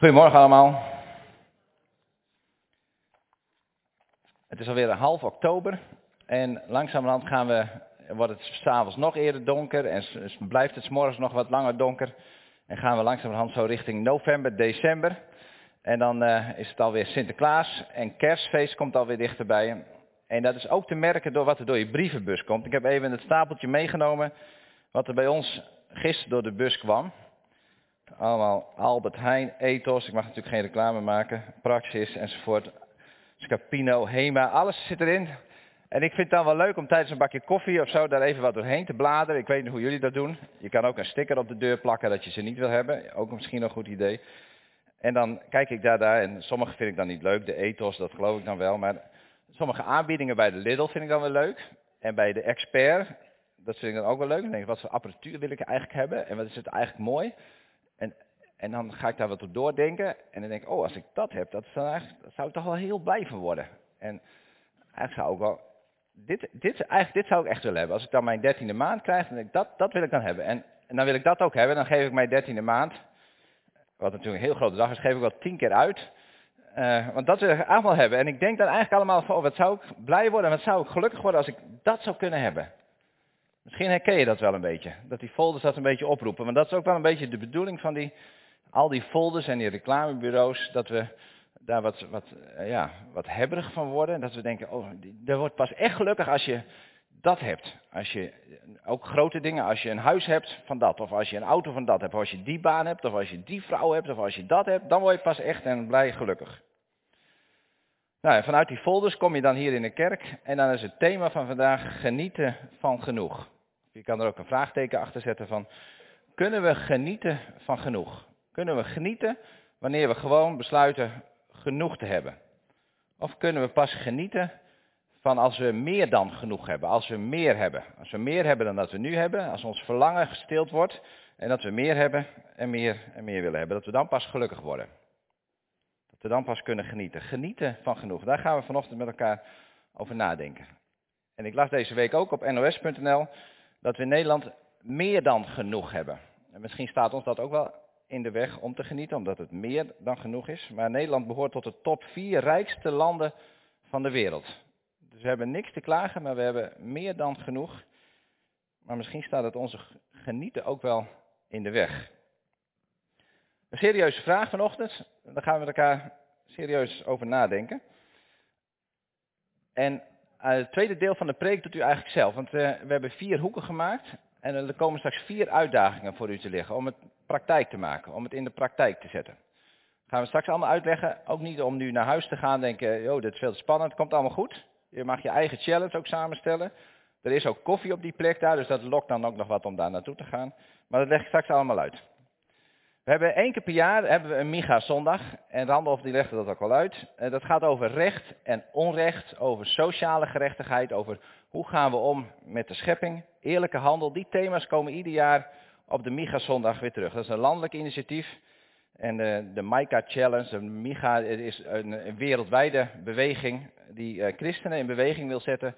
Goedemorgen allemaal. Het is alweer half oktober en langzamerhand gaan we, wordt het s'avonds nog eerder donker en blijft het 's morgens nog wat langer donker. En gaan we langzamerhand zo richting november, december. En dan eh, is het alweer Sinterklaas en kerstfeest komt alweer dichterbij. En dat is ook te merken door wat er door je brievenbus komt. Ik heb even het stapeltje meegenomen wat er bij ons gisteren door de bus kwam. Allemaal Albert Heijn, Ethos, ik mag natuurlijk geen reclame maken, Praxis enzovoort. Scapino, Hema, alles zit erin. En ik vind het dan wel leuk om tijdens een bakje koffie of zo daar even wat doorheen te bladeren. Ik weet niet hoe jullie dat doen. Je kan ook een sticker op de deur plakken dat je ze niet wil hebben. Ook misschien een goed idee. En dan kijk ik daar, daar en sommige vind ik dan niet leuk. De Ethos, dat geloof ik dan wel. Maar sommige aanbiedingen bij de Lidl vind ik dan wel leuk. En bij de Expert, dat vind ik dan ook wel leuk. Dan denk ik, wat voor apparatuur wil ik eigenlijk hebben? En wat is het eigenlijk mooi? En, en dan ga ik daar wat op doordenken. En dan denk ik, oh, als ik dat heb, dat, eigenlijk, dat zou ik toch wel heel blij van worden. En eigenlijk zou ik wel... Dit, dit, eigenlijk, dit zou ik echt willen hebben. Als ik dan mijn dertiende maand krijg, dan denk ik, dat, dat wil ik dan hebben. En, en dan wil ik dat ook hebben. Dan geef ik mijn dertiende maand, wat natuurlijk een heel grote dag is, geef ik wel tien keer uit. Eh, want dat wil ik allemaal hebben. En ik denk dan eigenlijk allemaal van, oh, wat zou ik blij worden en wat zou ik gelukkig worden als ik dat zou kunnen hebben. Misschien herken je dat wel een beetje. Dat die folders dat een beetje oproepen. Want dat is ook wel een beetje de bedoeling van die, al die folders en die reclamebureaus. Dat we daar wat, wat, eh, ja, wat hebberig van worden. En dat we denken, oh, dat wordt pas echt gelukkig als je dat hebt. Als je, ook grote dingen, als je een huis hebt van dat. Of als je een auto van dat hebt. Of als je die baan hebt. Of als je die vrouw hebt. Of als je dat hebt. Dan word je pas echt en blij gelukkig. Nou, en vanuit die folders kom je dan hier in de kerk. En dan is het thema van vandaag genieten van genoeg. Je kan er ook een vraagteken achter zetten van, kunnen we genieten van genoeg? Kunnen we genieten wanneer we gewoon besluiten genoeg te hebben? Of kunnen we pas genieten van als we meer dan genoeg hebben, als we meer hebben? Als we meer hebben dan dat we nu hebben, als ons verlangen gestild wordt en dat we meer hebben en meer en meer willen hebben, dat we dan pas gelukkig worden. We dan pas kunnen genieten. Genieten van genoeg. Daar gaan we vanochtend met elkaar over nadenken. En ik las deze week ook op nos.nl dat we in Nederland meer dan genoeg hebben. En misschien staat ons dat ook wel in de weg om te genieten, omdat het meer dan genoeg is. Maar Nederland behoort tot de top vier rijkste landen van de wereld. Dus we hebben niks te klagen, maar we hebben meer dan genoeg. Maar misschien staat het onze genieten ook wel in de weg. Een serieuze vraag vanochtend. Daar gaan we elkaar serieus over nadenken. En uh, het tweede deel van de preek doet u eigenlijk zelf. Want uh, we hebben vier hoeken gemaakt. En er komen straks vier uitdagingen voor u te liggen. Om het praktijk te maken. Om het in de praktijk te zetten. Gaan we straks allemaal uitleggen. Ook niet om nu naar huis te gaan en denken, joh, dit is veel te spannend. Het komt allemaal goed. Je mag je eigen challenge ook samenstellen. Er is ook koffie op die plek daar. Dus dat lokt dan ook nog wat om daar naartoe te gaan. Maar dat leg ik straks allemaal uit. We hebben één keer per jaar hebben we een Miga-zondag. En Randolph die legde dat ook al uit. Dat gaat over recht en onrecht, over sociale gerechtigheid, over hoe gaan we om met de schepping, eerlijke handel. Die thema's komen ieder jaar op de Miga-zondag weer terug. Dat is een landelijk initiatief. En de, de Mica Challenge, de Miga is een, wereldwijde beweging die uh, christenen in beweging wil zetten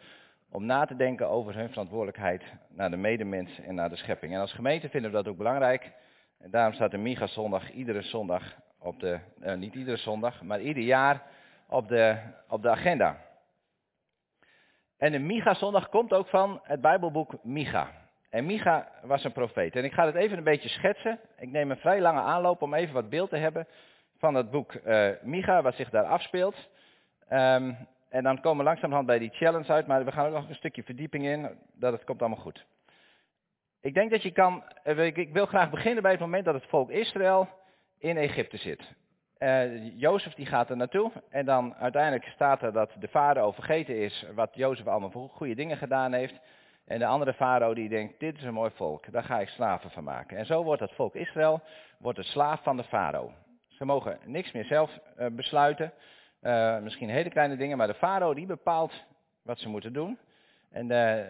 om na te denken over hun verantwoordelijkheid naar de medemens en naar de schepping. En als gemeente vinden we dat ook belangrijk. En daarom staat de Miga zondag iedere zondag op de, uh, niet iedere zondag, maar ieder jaar op de, op de agenda. En de Miga zondag komt ook van het Bijbelboek Micha. En Micha was een profeet. En ik ga het even een beetje schetsen. Ik neem een vrij lange aanloop om even wat beeld te hebben van het boek uh, Micha, wat zich daar afspeelt. Um, en dan komen we langzamerhand bij die challenge uit, maar we gaan ook nog een stukje verdieping in, dat het komt allemaal goed. Ik denk dat je kan, ik wil graag beginnen bij het moment dat het volk Israël in Egypte zit. Uh, Jozef die gaat er naartoe en dan uiteindelijk staat er dat de farao vergeten is wat Jozef allemaal voor goede dingen gedaan heeft. En de andere farao die denkt, dit is een mooi volk, daar ga ik slaven van maken. En zo wordt het volk Israël, wordt de slaaf van de farao. Ze mogen niks meer zelf uh, besluiten, misschien hele kleine dingen, maar de farao die bepaalt wat ze moeten doen. En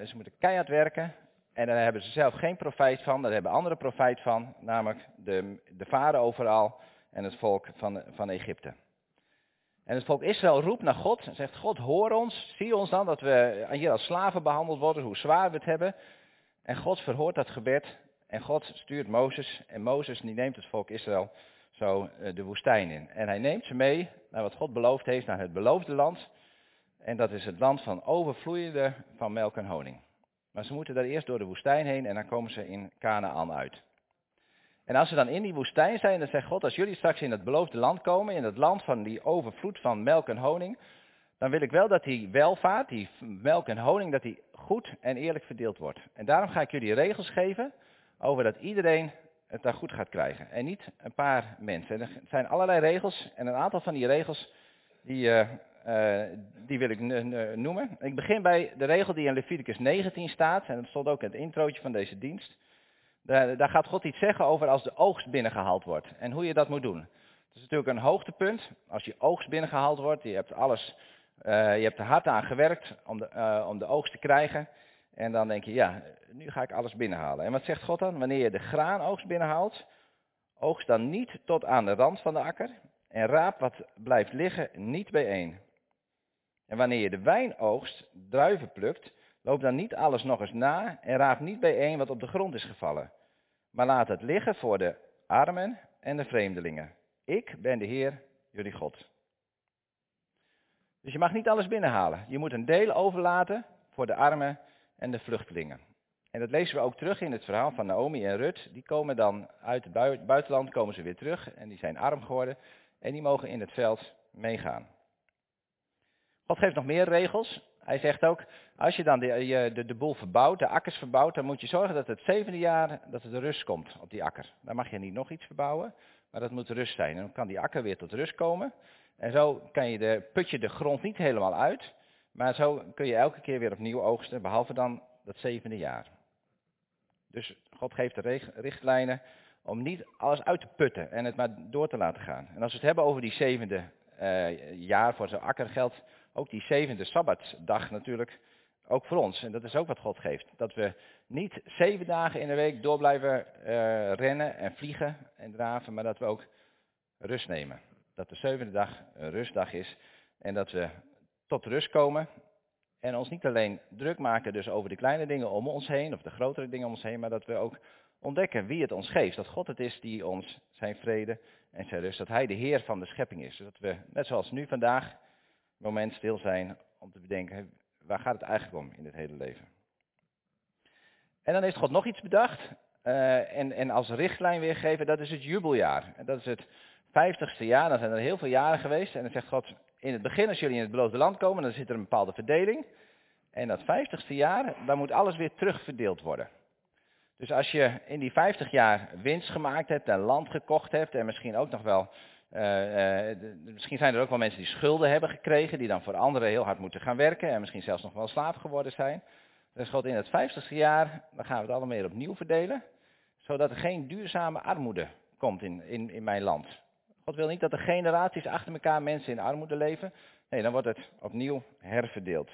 ze moeten keihard werken, en daar hebben ze zelf geen profijt van, daar hebben anderen profijt van, namelijk de, de overal en het volk van, van Egypte. En het volk Israël roept naar God en zegt, God hoor ons, zie ons dan dat we hier als slaven behandeld worden, hoe zwaar we het hebben. En God verhoort dat gebed en God stuurt Mozes en Mozes die neemt het volk Israël zo eh, de woestijn in. En hij neemt ze mee naar wat God beloofd heeft, naar het beloofde land. En dat is het land van overvloeiende van melk en honing. Maar ze moeten daar eerst door de woestijn heen en dan komen ze in Canaan uit. En als ze dan in die woestijn zijn, dan zegt God, als jullie straks in het beloofde land komen, in het land van die overvloed van melk en honing, dan wil ik wel dat die welvaart, die melk en honing, dat die goed en eerlijk verdeeld wordt. En daarom ga ik jullie regels geven over dat iedereen het daar goed gaat krijgen. En niet een paar mensen. er zijn allerlei regels en een aantal van die regels, die, uh, uh, die wil ik noemen. Ik begin bij de regel die in Leviticus 19 staat, en dat stond ook in het introotje van deze dienst. Daar, daar gaat God iets zeggen over als de oogst binnengehaald wordt en hoe je dat moet doen. Het is natuurlijk een hoogtepunt. Als je oogst binnengehaald wordt, je hebt alles, uh, je hebt er hard aan gewerkt om de, om de oogst te krijgen. En dan denk je, ja, nu ga ik alles binnenhalen. En wat zegt God dan? Wanneer je de graanoogst binnenhaalt, oogst dan niet tot aan de rand van de akker. En raap wat blijft liggen niet bijeen. En wanneer je de wijnoogst, druiven plukt, loop dan niet alles nog eens na en raap niet bijeen wat op de grond is gevallen. Maar laat het liggen voor de armen en de vreemdelingen. Ik ben de Heer, jullie God. Dus je mag niet alles binnenhalen. Je moet een deel overlaten voor de armen en de vluchtelingen. En dat lezen we ook terug in het verhaal van Naomi en Rut. Die komen dan uit het buitenland, komen ze weer terug en die zijn arm geworden en die mogen in het veld meegaan. God geeft nog meer regels. Hij zegt ook, als je dan de, de, de boel verbouwt, de akkers verbouwt, dan moet je zorgen dat het zevende jaar dat het rust komt op die akker. Dan mag je niet nog iets verbouwen, maar dat moet rust zijn. En dan kan die akker weer tot rust komen. En zo kan je de, put je de grond niet helemaal uit, maar zo kun je elke keer weer opnieuw oogsten, behalve dan dat zevende jaar. Dus God geeft de richtlijnen om niet alles uit te putten en het maar door te laten gaan. En als we het hebben over die zevende uh, jaar voor zo'n akker geldt ook die zevende Sabbatdag natuurlijk ook voor ons. En dat is ook wat God geeft. Dat we niet zeven dagen in de week door blijven uh, rennen en vliegen en draven, maar dat we ook rust nemen. Dat de zevende dag een rustdag is en dat we tot rust komen en ons niet alleen druk maken dus over de kleine dingen om ons heen, of de grotere dingen om ons heen, maar dat we ook ontdekken wie het ons geeft. Dat God het is die ons zijn vrede en zijn rust, dat Hij de Heer van de schepping is. Dat we, net zoals nu vandaag, moment stil zijn om te bedenken, waar gaat het eigenlijk om in dit hele leven? En dan heeft God nog iets bedacht uh, en, en als richtlijn weergeven, dat is het jubeljaar. En dat is het vijftigste jaar, dan zijn er heel veel jaren geweest. En dan zegt God, in het begin als jullie in het beloofde land komen, dan zit er een bepaalde verdeling. En dat vijftigste jaar, dan moet alles weer terugverdeeld worden. Dus als je in die vijftig jaar winst gemaakt hebt en land gekocht hebt en misschien ook nog wel uh, uh, misschien zijn er ook wel mensen die schulden hebben gekregen, die dan voor anderen heel hard moeten gaan werken en misschien zelfs nog wel slaaf geworden zijn. Dus God in het vijftigste jaar, dan gaan we het allemaal weer opnieuw verdelen, zodat er geen duurzame armoede komt in, in, in mijn land. God wil niet dat er generaties achter elkaar mensen in armoede leven. Nee, dan wordt het opnieuw herverdeeld.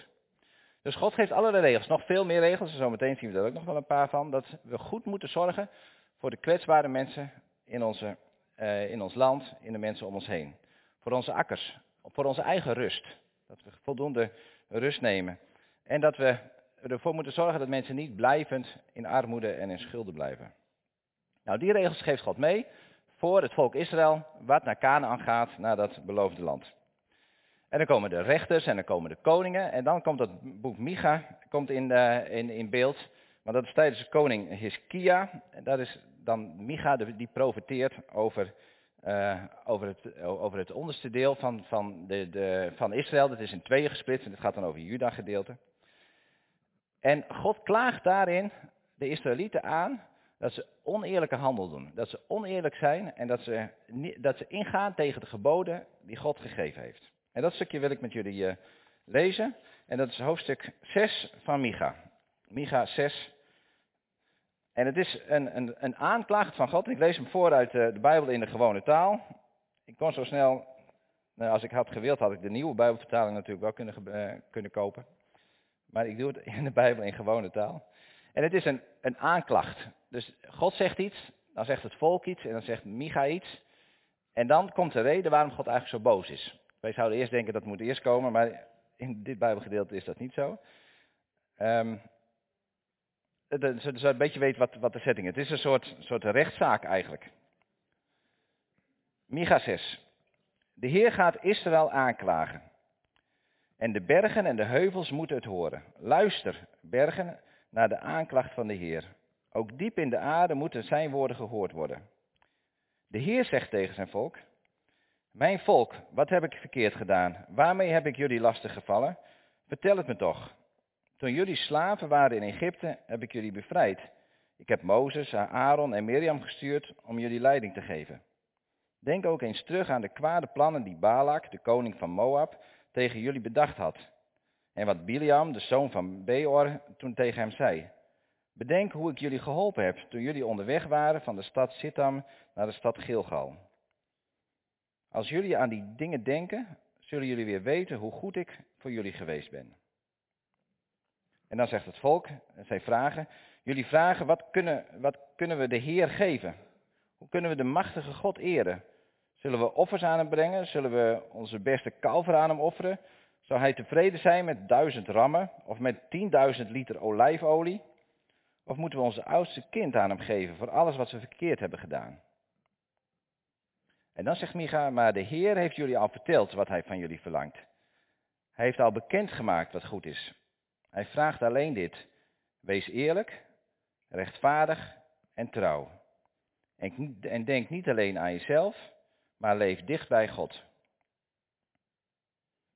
Dus God geeft allerlei regels, nog veel meer regels, en zometeen zien we er ook nog wel een paar van, dat we goed moeten zorgen voor de kwetsbare mensen in onze uh, in ons land, in de mensen om ons heen. Voor onze akkers, voor onze eigen rust. Dat we voldoende rust nemen. En dat we ervoor moeten zorgen dat mensen niet blijvend in armoede en in schulden blijven. Nou, die regels geeft God mee voor het volk Israël, wat naar Canaan gaat, naar dat beloofde land. En dan komen de rechters en dan komen de koningen. En dan komt dat boek Micha komt in, uh, in, in beeld. Maar dat is tijdens de koning Hiskia. En dat is dan Micha, die profeteert over, uh, over, het, over het onderste deel van, van, de, de, van Israël. Dat is in tweeën gesplitst en het gaat dan over Juda gedeelte. En God klaagt daarin de Israëlieten aan dat ze oneerlijke handel doen. Dat ze oneerlijk zijn en dat ze, dat ze ingaan tegen de geboden die God gegeven heeft. En dat stukje wil ik met jullie uh, lezen. En dat is hoofdstuk 6 van Micha. Micha 6, en het is een, een, een aanklacht van God. Ik lees hem voor uit de, de Bijbel in de gewone taal. Ik kon zo snel, nou, als ik had gewild, had ik de nieuwe Bijbelvertaling natuurlijk wel kunnen, uh, kunnen kopen. Maar ik doe het in de Bijbel in gewone taal. En het is een, een aanklacht. Dus God zegt iets, dan zegt het volk iets en dan zegt Micha iets. En dan komt de reden waarom God eigenlijk zo boos is. Wij zouden eerst denken dat moet eerst komen, maar in dit Bijbelgedeelte is dat niet zo. Um, zodat je een beetje weet wat, wat de setting is. Het is een soort, soort rechtszaak eigenlijk. Micha 6. De Heer gaat Israël aanklagen. En de bergen en de heuvels moeten het horen. Luister, bergen, naar de aanklacht van de Heer. Ook diep in de aarde moeten zijn woorden gehoord worden. De Heer zegt tegen zijn volk, mijn volk, wat heb ik verkeerd gedaan? Waarmee heb ik jullie lastig gevallen? Vertel het me toch. Toen jullie slaven waren in Egypte, heb ik jullie bevrijd. Ik heb Mozes, Aaron en Mirjam gestuurd om jullie leiding te geven. Denk ook eens terug aan de kwade plannen die Balak, de koning van Moab, tegen jullie bedacht had. En wat Biliam, de zoon van Beor, toen tegen hem zei. Bedenk hoe ik jullie geholpen heb toen jullie onderweg waren van de stad Sittam naar de stad Gilgal. Als jullie aan die dingen denken, zullen jullie weer weten hoe goed ik voor jullie geweest ben. En dan zegt het volk, zij vragen, jullie vragen, wat kunnen, wat kunnen we de Heer geven? Hoe kunnen we de machtige God eren? Zullen we offers aan hem brengen? Zullen we onze beste kalver aan hem offeren? Zou hij tevreden zijn met duizend rammen of met tienduizend liter olijfolie? Of moeten we onze oudste kind aan hem geven voor alles wat we verkeerd hebben gedaan? En dan zegt Micha, maar de Heer heeft jullie al verteld wat hij van jullie verlangt. Hij heeft al bekendgemaakt wat goed is. Hij vraagt alleen dit. Wees eerlijk, rechtvaardig en trouw. En, en denk niet alleen aan jezelf, maar leef dicht bij God.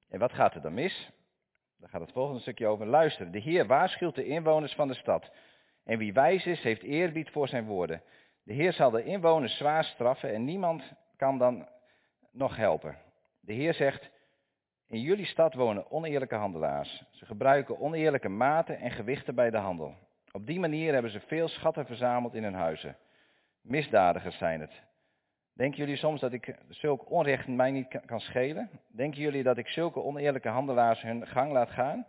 En wat gaat er dan mis? Daar gaat het volgende stukje over. Luister, de Heer waarschuwt de inwoners van de stad. En wie wijs is, heeft eerbied voor zijn woorden. De Heer zal de inwoners zwaar straffen en niemand kan dan nog helpen. De Heer zegt, in jullie stad wonen oneerlijke handelaars. Ze gebruiken oneerlijke maten en gewichten bij de handel. Op die manier hebben ze veel schatten verzameld in hun huizen. Misdadigers zijn het. Denken jullie soms dat ik zulk onrecht mij niet kan schelen? Denken jullie dat ik zulke oneerlijke handelaars hun gang laat gaan?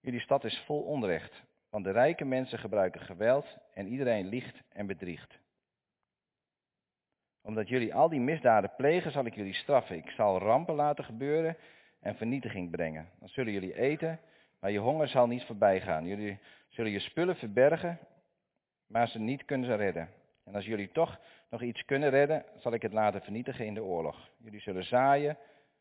Jullie stad is vol onrecht, want de rijke mensen gebruiken geweld en iedereen liegt en bedriegt. Omdat jullie al die misdaden plegen, zal ik jullie straffen. Ik zal rampen laten gebeuren en vernietiging brengen. Dan zullen jullie eten, maar je honger zal niet voorbij gaan. Jullie zullen je spullen verbergen, maar ze niet kunnen redden. En als jullie toch nog iets kunnen redden, zal ik het laten vernietigen in de oorlog. Jullie zullen zaaien,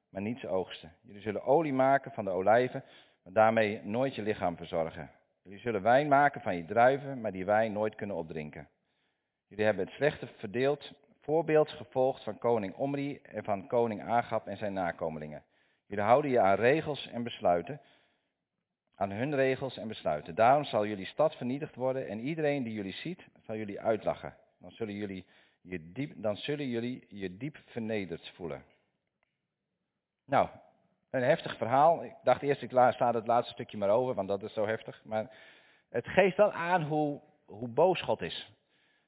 maar niets oogsten. Jullie zullen olie maken van de olijven, maar daarmee nooit je lichaam verzorgen. Jullie zullen wijn maken van je druiven, maar die wijn nooit kunnen opdrinken. Jullie hebben het slechte verdeeld, voorbeeld gevolgd van koning Omri en van koning Agab en zijn nakomelingen. Jullie houden je aan regels en besluiten, aan hun regels en besluiten. Daarom zal jullie stad vernietigd worden en iedereen die jullie ziet, zal jullie uitlachen. Dan zullen jullie je diep, dan zullen jullie je diep vernederd voelen. Nou, een heftig verhaal. Ik dacht eerst, ik sla het laatste stukje maar over, want dat is zo heftig. Maar het geeft wel aan hoe, hoe boos God is.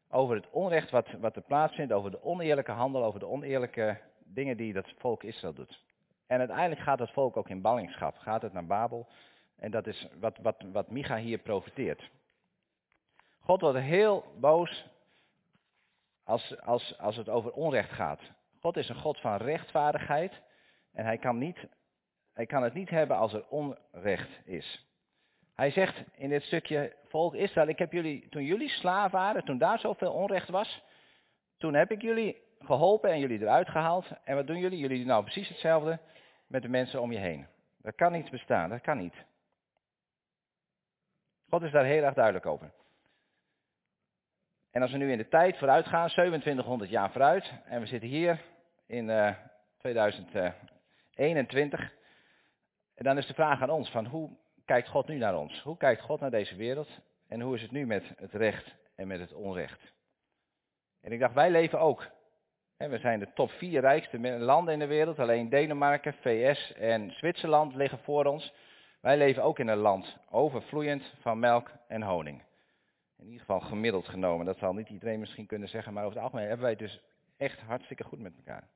Over het onrecht wat, wat er plaatsvindt, over de oneerlijke handel, over de oneerlijke dingen die dat volk Israël doet. En uiteindelijk gaat het volk ook in ballingschap, gaat het naar Babel. En dat is wat, wat, wat Micha hier profiteert. God wordt heel boos als, als, als het over onrecht gaat. God is een God van rechtvaardigheid en hij kan, niet, hij kan het niet hebben als er onrecht is. Hij zegt in dit stukje, volk Israël, ik heb jullie, toen jullie slaaf waren, toen daar zoveel onrecht was, toen heb ik jullie geholpen en jullie eruit gehaald. En wat doen jullie? Jullie doen nou precies hetzelfde met de mensen om je heen. Dat kan niet bestaan, dat kan niet. God is daar heel erg duidelijk over. En als we nu in de tijd vooruit gaan, 2700 jaar vooruit, en we zitten hier in uh, 2021, en dan is de vraag aan ons van hoe kijkt God nu naar ons? Hoe kijkt God naar deze wereld? En hoe is het nu met het recht en met het onrecht? En ik dacht, wij leven ook. We zijn de top vier rijkste landen in de wereld. Alleen Denemarken, VS en Zwitserland liggen voor ons. Wij leven ook in een land overvloeiend van melk en honing. In ieder geval gemiddeld genomen. Dat zal niet iedereen misschien kunnen zeggen, maar over het algemeen hebben wij het dus echt hartstikke goed met elkaar.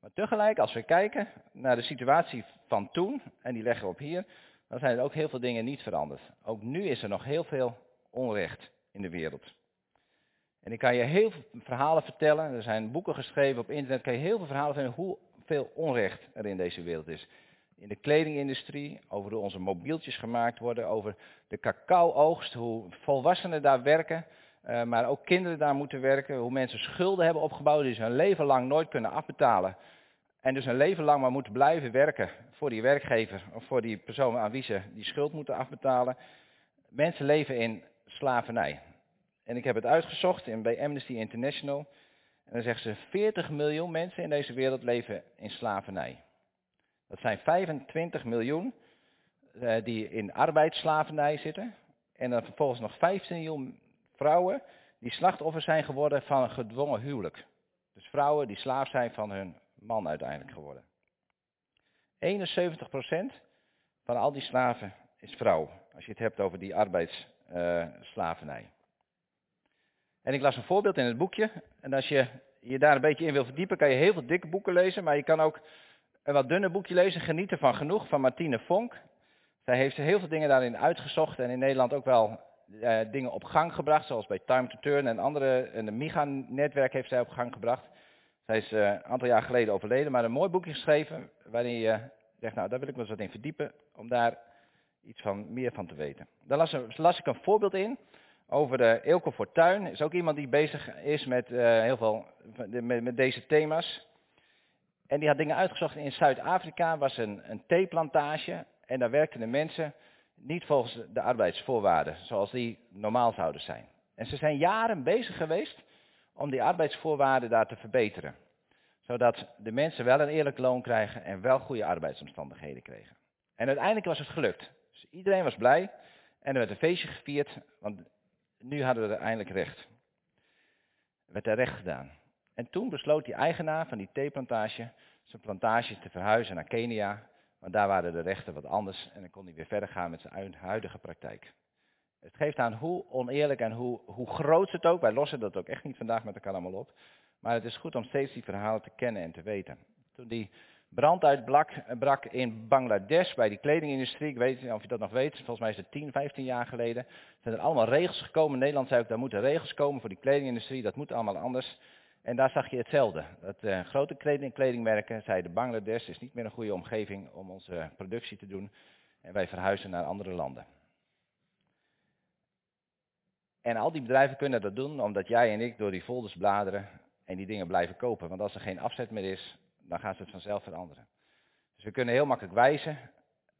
Maar tegelijk, als we kijken naar de situatie van toen, en die leggen we op hier, dan zijn er ook heel veel dingen niet veranderd. Ook nu is er nog heel veel onrecht in de wereld. En ik kan je heel veel verhalen vertellen, er zijn boeken geschreven op internet, kan je heel veel verhalen vertellen hoeveel onrecht er in deze wereld is in de kledingindustrie, over hoe onze mobieltjes gemaakt worden, over de cacao-oogst, hoe volwassenen daar werken, uh, maar ook kinderen daar moeten werken. Hoe mensen schulden hebben opgebouwd die ze hun leven lang nooit kunnen afbetalen. En dus een leven lang maar moeten blijven werken voor die werkgever of voor die persoon aan wie ze die schuld moeten afbetalen. Mensen leven in slavernij. En ik heb het uitgezocht in, bij Amnesty International. En dan zeggen ze 40 miljoen mensen in deze wereld leven in slavernij. Dat zijn 25 miljoen uh, die in arbeidsslavernij zitten. En dan vervolgens nog 15 miljoen vrouwen die slachtoffer zijn geworden van een gedwongen huwelijk. Dus vrouwen die slaaf zijn van hun man uiteindelijk geworden. 71% van al die slaven is vrouw. Als je het hebt over die arbeidsslavernij. En ik las een voorbeeld in het boekje. En als je je daar een beetje in wil verdiepen, kan je heel veel dikke boeken lezen. Maar je kan ook een wat dunner boekje lezen. Genieten van genoeg van Martine Vonk. Zij heeft heel veel dingen daarin uitgezocht. En in Nederland ook wel uh, dingen op gang gebracht. Zoals bij Time to Turn en andere. En de MIGA-netwerk heeft zij op gang gebracht. Zij is uh, een aantal jaar geleden overleden. Maar een mooi boekje geschreven. Waarin je zegt, nou daar wil ik me eens wat in verdiepen. Om daar iets van, meer van te weten. Daar las, las ik een voorbeeld in over de Eelco Fortuin. Is ook iemand die bezig is met uh, heel veel met, met, deze thema's. En die had dingen uitgezocht. In Zuid-Afrika was een, een theeplantage. En daar werkten de mensen niet volgens de arbeidsvoorwaarden, zoals die normaal zouden zijn. En ze zijn jaren bezig geweest om die arbeidsvoorwaarden daar te verbeteren. Zodat de mensen wel een eerlijk loon krijgen en wel goede arbeidsomstandigheden kregen. En uiteindelijk was het gelukt. Dus iedereen was blij en er werd een feestje gevierd, want nu hadden we er eindelijk recht. Er werd er recht gedaan. En toen besloot die eigenaar van die theeplantage zijn plantage te verhuizen naar Kenia. Want daar waren de rechten wat anders en dan kon hij weer verder gaan met zijn huidige praktijk. Het geeft aan hoe oneerlijk en hoe, hoe groot het ook, wij lossen dat ook echt niet vandaag met elkaar allemaal op. Maar het is goed om steeds die verhalen te kennen en te weten. Toen die brand uitbrak in Bangladesh bij die kledingindustrie. Ik weet niet of je dat nog weet. Volgens mij is het 10, 15 jaar geleden. Zijn er allemaal regels gekomen. Nederland zei ook, daar moeten regels komen voor die kledingindustrie. Dat moet allemaal anders. En daar zag je hetzelfde. Dat uh, grote kleding, kledingmerken zeiden Bangladesh is niet meer een goede omgeving om onze productie te doen. En wij verhuizen naar andere landen. En al die bedrijven kunnen dat doen omdat jij en ik door die folders bladeren en die dingen blijven kopen. Want als er geen afzet meer is, dan gaan ze het vanzelf veranderen. Dus we kunnen heel makkelijk wijzen,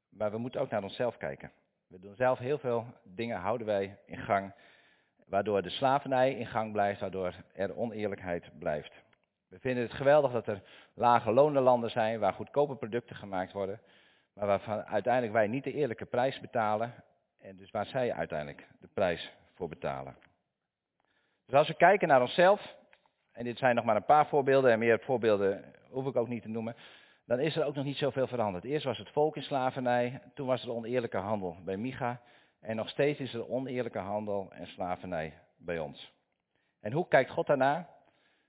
maar we moeten ook naar onszelf kijken. We doen zelf heel veel dingen, houden wij in gang, waardoor de slavernij in gang blijft, waardoor er oneerlijkheid blijft. We vinden het geweldig dat er lage landen zijn waar goedkope producten gemaakt worden, maar waarvan uiteindelijk wij niet de eerlijke prijs betalen en dus waar zij uiteindelijk de prijs voor betalen. Dus als we kijken naar onszelf, en dit zijn nog maar een paar voorbeelden en meer voorbeelden hoef ik ook niet te noemen, dan is er ook nog niet zoveel veranderd. Eerst was het volk in slavernij, toen was er oneerlijke handel bij Micha en nog steeds is er oneerlijke handel en slavernij bij ons. En hoe kijkt God daarna?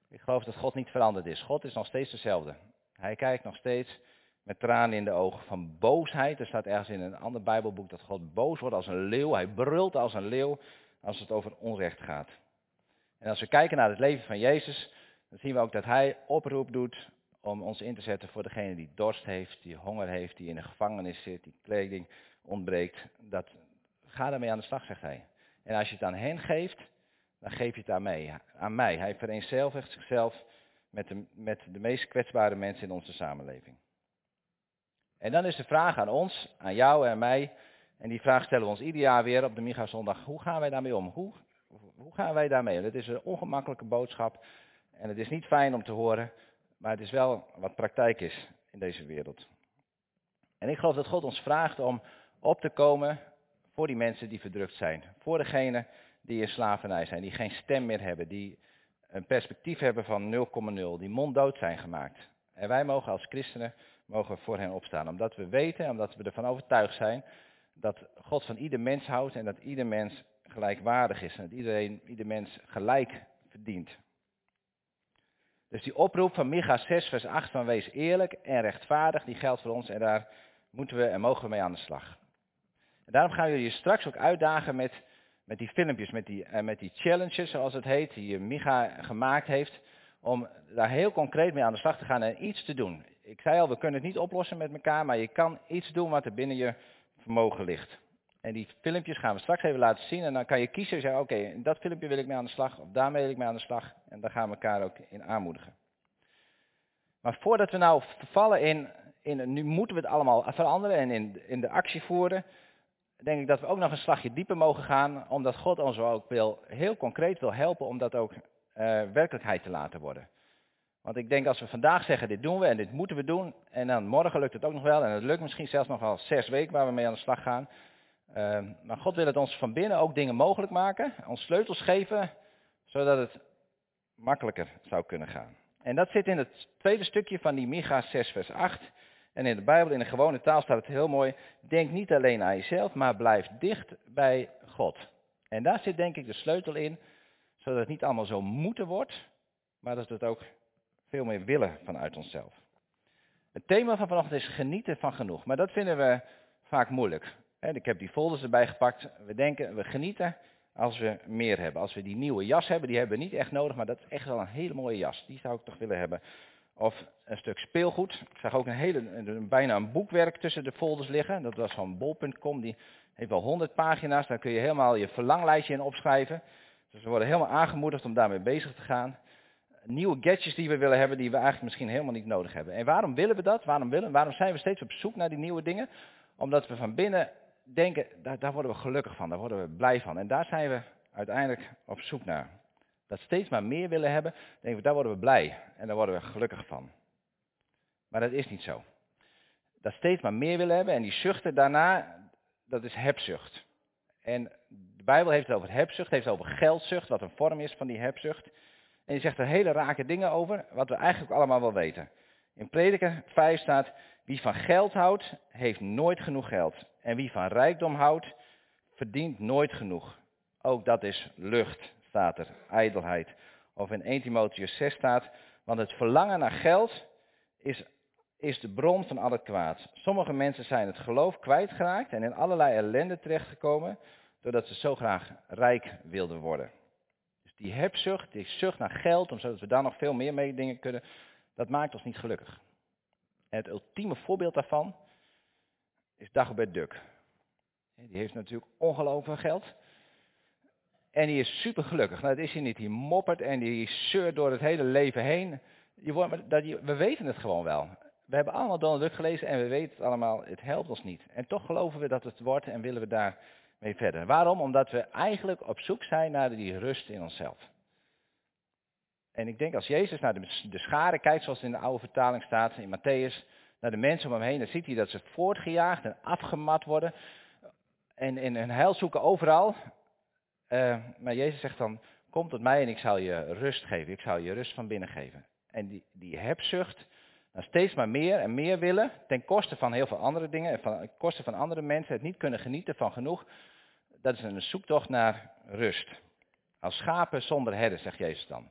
Ik geloof dat God niet veranderd is. God is nog steeds dezelfde. Hij kijkt nog steeds met tranen in de ogen van boosheid. Er staat ergens in een ander Bijbelboek dat God boos wordt als een leeuw. Hij brult als een leeuw als het over onrecht gaat. En als we kijken naar het leven van Jezus, dan zien we ook dat hij oproep doet om ons in te zetten voor degene die dorst heeft, die honger heeft, die in een gevangenis zit, die kleding ontbreekt. Dat, ga daarmee aan de slag, zegt hij. En als je het aan hen geeft, dan geef je het aan mij. Aan mij. Hij vereenzelvigt zichzelf met de, met de meest kwetsbare mensen in onze samenleving. En dan is de vraag aan ons, aan jou en mij, en die vraag stellen we ons ieder jaar weer op de Micha Zondag. Hoe gaan wij daarmee om? Hoe, hoe gaan wij daarmee? Het is een ongemakkelijke boodschap en het is niet fijn om te horen, maar het is wel wat praktijk is in deze wereld. En ik geloof dat God ons vraagt om op te komen voor die mensen die verdrukt zijn. Voor degenen die in slavernij zijn, die geen stem meer hebben, die een perspectief hebben van 0,0, die monddood zijn gemaakt. En wij mogen als christenen mogen voor hen opstaan, omdat we weten, omdat we ervan overtuigd zijn dat God van ieder mens houdt en dat ieder mens gelijkwaardig is en dat iedereen, ieder mens gelijk verdient. Dus die oproep van Micha 6 vers 8 van wees eerlijk en rechtvaardig, die geldt voor ons en daar moeten we en mogen we mee aan de slag. En daarom gaan we je straks ook uitdagen met, met die filmpjes, met die, uh, met die challenges zoals het heet, die Micha gemaakt heeft, om daar heel concreet mee aan de slag te gaan en iets te doen. Ik zei al, we kunnen het niet oplossen met elkaar, maar je kan iets doen wat er binnen je vermogen ligt. En die filmpjes gaan we straks even laten zien. En dan kan je kiezen en zeggen, oké, dat filmpje wil ik mee aan de slag. Of daarmee wil ik mee aan de slag. En daar gaan we elkaar ook in aanmoedigen. Maar voordat we nou vervallen in, in nu moeten we het allemaal veranderen en in, in de actie voeren. Denk ik dat we ook nog een slagje dieper mogen gaan. Omdat God ons ook heel concreet wil helpen om dat ook uh, werkelijkheid te laten worden. Want ik denk als we vandaag zeggen, dit doen we en dit moeten we doen. En dan morgen lukt het ook nog wel. En het lukt misschien zelfs nog wel zes weken waar we mee aan de slag gaan. Uh, maar God wil het ons van binnen ook dingen mogelijk maken. Ons sleutels geven, zodat het makkelijker zou kunnen gaan. En dat zit in het tweede stukje van die Micha 6 vers 8. En in de Bijbel, in de gewone taal staat het heel mooi. Denk niet alleen aan jezelf, maar blijf dicht bij God. En daar zit denk ik de sleutel in, zodat het niet allemaal zo moeten wordt, maar dat we het ook veel meer willen vanuit onszelf. Het thema van vanochtend is genieten van genoeg. Maar dat vinden we vaak moeilijk. Ik heb die folders erbij gepakt. We denken, we genieten als we meer hebben. Als we die nieuwe jas hebben, die hebben we niet echt nodig, maar dat is echt wel een hele mooie jas. Die zou ik toch willen hebben. Of een stuk speelgoed. Ik zag ook een hele, bijna een boekwerk tussen de folders liggen. Dat was van bol.com. Die heeft wel 100 pagina's. Daar kun je helemaal je verlanglijstje in opschrijven. Dus we worden helemaal aangemoedigd om daarmee bezig te gaan nieuwe gadgets die we willen hebben, die we eigenlijk misschien helemaal niet nodig hebben. En waarom willen we dat? Waarom, willen, waarom zijn we steeds op zoek naar die nieuwe dingen? Omdat we van binnen denken, daar, daar worden we gelukkig van, daar worden we blij van. En daar zijn we uiteindelijk op zoek naar. Dat steeds maar meer willen hebben, denken we, daar worden we blij en daar worden we gelukkig van. Maar dat is niet zo. Dat steeds maar meer willen hebben en die zuchten daarna, dat is hebzucht. En de Bijbel heeft het over hebzucht, heeft het over geldzucht, wat een vorm is van die hebzucht. En die zegt er hele rake dingen over, wat we eigenlijk allemaal wel weten. In Prediker 5 staat, wie van geld houdt, heeft nooit genoeg geld. En wie van rijkdom houdt, verdient nooit genoeg. Ook dat is lucht, staat er, ijdelheid. Of in 1 Timotheus 6 staat, want het verlangen naar geld is, is de bron van al het kwaad. Sommige mensen zijn het geloof kwijtgeraakt en in allerlei ellende terechtgekomen, doordat ze zo graag rijk wilden worden die hebzucht, die zucht naar geld, zodat we daar nog veel meer mee dingen kunnen, dat maakt ons niet gelukkig. En het ultieme voorbeeld daarvan is Dagobert Duck. Die heeft natuurlijk ongelooflijk geld. En die is super gelukkig. Nou, dat is hij niet. Die moppert en die zeurt door het hele leven heen. Je wordt, dat, we weten het gewoon wel. We hebben allemaal Donald Duck gelezen en we weten het allemaal. Het helpt ons niet. En toch geloven we dat het wordt en willen we daar mee verder. Waarom? Omdat we eigenlijk op zoek zijn naar die rust in onszelf. En ik denk als Jezus naar de, de scharen kijkt, zoals in de oude vertaling staat, in Matthäus, naar de mensen om hem heen, dan ziet hij dat ze voortgejaagd en afgemat worden. En, in hun heil zoeken overal. Uh, maar Jezus zegt dan, kom tot mij en ik zal je rust geven. Ik zal je rust van binnen geven. En die, die hebzucht, dan steeds maar meer en meer willen, ten koste van heel veel andere dingen, en ten koste van andere mensen, het niet kunnen genieten van genoeg, dat is een zoektocht naar rust. Als schapen zonder herder, zegt Jezus dan.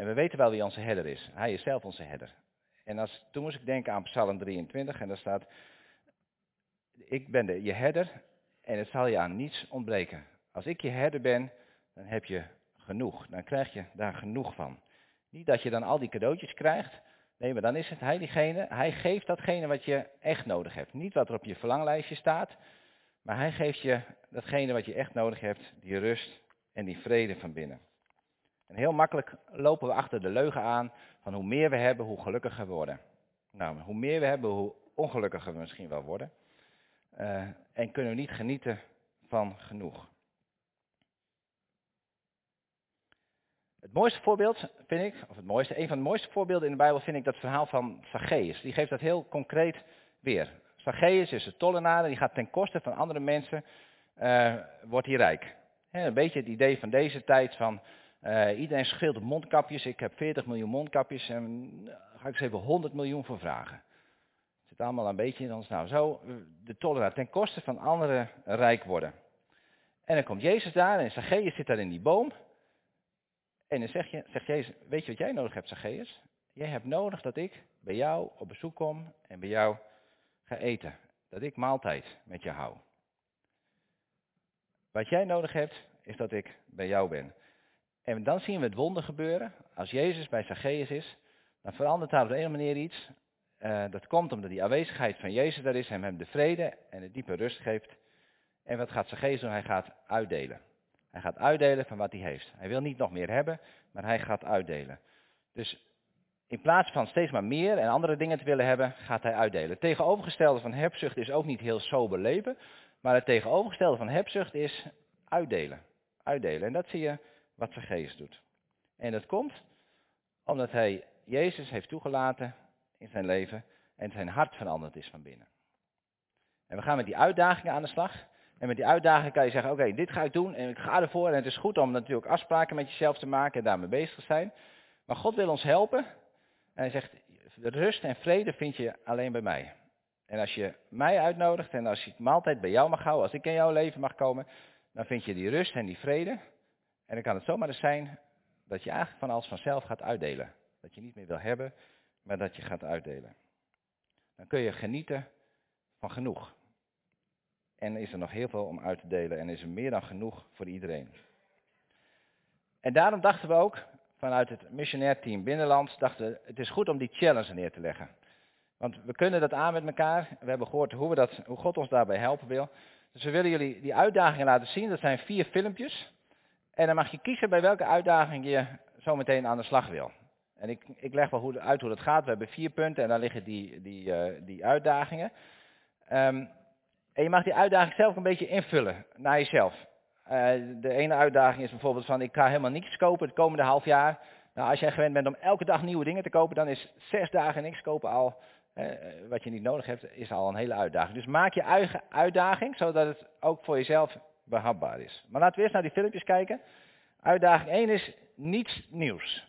En we weten wel wie onze herder is. Hij is zelf onze herder. En als, toen moest ik denken aan Psalm 23 en daar staat, ik ben de, je herder en het zal je aan niets ontbreken. Als ik je herder ben, dan heb je genoeg. Dan krijg je daar genoeg van. Niet dat je dan al die cadeautjes krijgt, Nee, maar dan is het hij diegene, hij geeft datgene wat je echt nodig hebt. Niet wat er op je verlanglijstje staat, maar hij geeft je datgene wat je echt nodig hebt, die rust en die vrede van binnen. En heel makkelijk lopen we achter de leugen aan van hoe meer we hebben, hoe gelukkiger we worden. Nou, hoe meer we hebben, hoe ongelukkiger we misschien wel worden. Uh, en kunnen we niet genieten van genoeg. Het mooiste voorbeeld vind ik, of het mooiste, een van de mooiste voorbeelden in de Bijbel vind ik dat verhaal van Zacchaeus. Die geeft dat heel concreet weer. Zacchaeus is een tollenaar, die gaat ten koste van andere mensen, uh, wordt hij rijk. een beetje het idee van deze tijd van uh, iedereen scheelt op mondkapjes. Ik heb 40 miljoen mondkapjes en daar ga ik eens even 100 miljoen voor vragen. Het zit allemaal een beetje in ons. Nou, zo de tollenaar ten koste van anderen rijk worden. En dan komt Jezus daar en Zacchaeus zit daar in die boom. En dan zeg je, zegt Jezus, weet je wat jij nodig hebt, Zacchaeus? Jij hebt nodig dat ik bij jou op bezoek kom en bij jou ga eten. Dat ik maaltijd met je hou. Wat jij nodig hebt, is dat ik bij jou ben. En dan zien we het wonder gebeuren. Als Jezus bij Zacchaeus is, dan verandert daar op de ene manier iets. Uh, dat komt omdat die aanwezigheid van Jezus daar is, hem, hem de vrede en de diepe rust geeft. En wat gaat geest doen? Hij gaat uitdelen. Hij gaat uitdelen van wat hij heeft. Hij wil niet nog meer hebben, maar hij gaat uitdelen. Dus in plaats van steeds maar meer en andere dingen te willen hebben, gaat hij uitdelen. Het tegenovergestelde van hebzucht is ook niet heel sober leven, maar het tegenovergestelde van hebzucht is uitdelen. Uitdelen. En dat zie je wat zijn geest doet. En dat komt omdat hij Jezus heeft toegelaten in zijn leven en zijn hart veranderd is van binnen. En we gaan met die uitdagingen aan de slag. En met die uitdagingen kan je zeggen, oké, dit ga ik doen en ik ga ervoor. En het is goed om natuurlijk afspraken met jezelf te maken en daarmee bezig te zijn. Maar God wil ons helpen. En hij zegt, rust en vrede vind je alleen bij mij. En als je mij uitnodigt en als je maaltijd bij jou mag houden, als ik in jouw leven mag komen, dan vind je die rust en die vrede. En dan kan het zomaar eens zijn dat je eigenlijk van alles vanzelf gaat uitdelen. Dat je niet meer wil hebben, maar dat je gaat uitdelen. Dan kun je genieten van genoeg. En is er nog heel veel om uit te delen en is er meer dan genoeg voor iedereen. En daarom dachten we ook, vanuit het missionair team Binnenland, dachten we, het is goed om die challenge neer te leggen. Want we kunnen dat aan met elkaar. We hebben gehoord hoe, we dat, hoe God ons daarbij helpen wil. Dus we willen jullie die uitdagingen laten zien. Dat zijn vier filmpjes. En dan mag je kiezen bij welke uitdaging je zo meteen aan de slag wil. En ik, ik leg wel hoe, uit hoe dat gaat. We hebben vier punten en daar liggen die, die, uh, die uitdagingen. Um, en je mag die uitdaging zelf een beetje invullen naar jezelf. Uh, de ene uitdaging is bijvoorbeeld van ik ga helemaal niks kopen het komende half jaar. Nou, als jij gewend bent om elke dag nieuwe dingen te kopen, dan is zes dagen niks kopen al, uh, wat je niet nodig hebt, is al een hele uitdaging. Dus maak je eigen uitdaging, zodat het ook voor jezelf behapbaar is. Maar laten we eerst naar die filmpjes kijken. Uitdaging 1 is niets nieuws.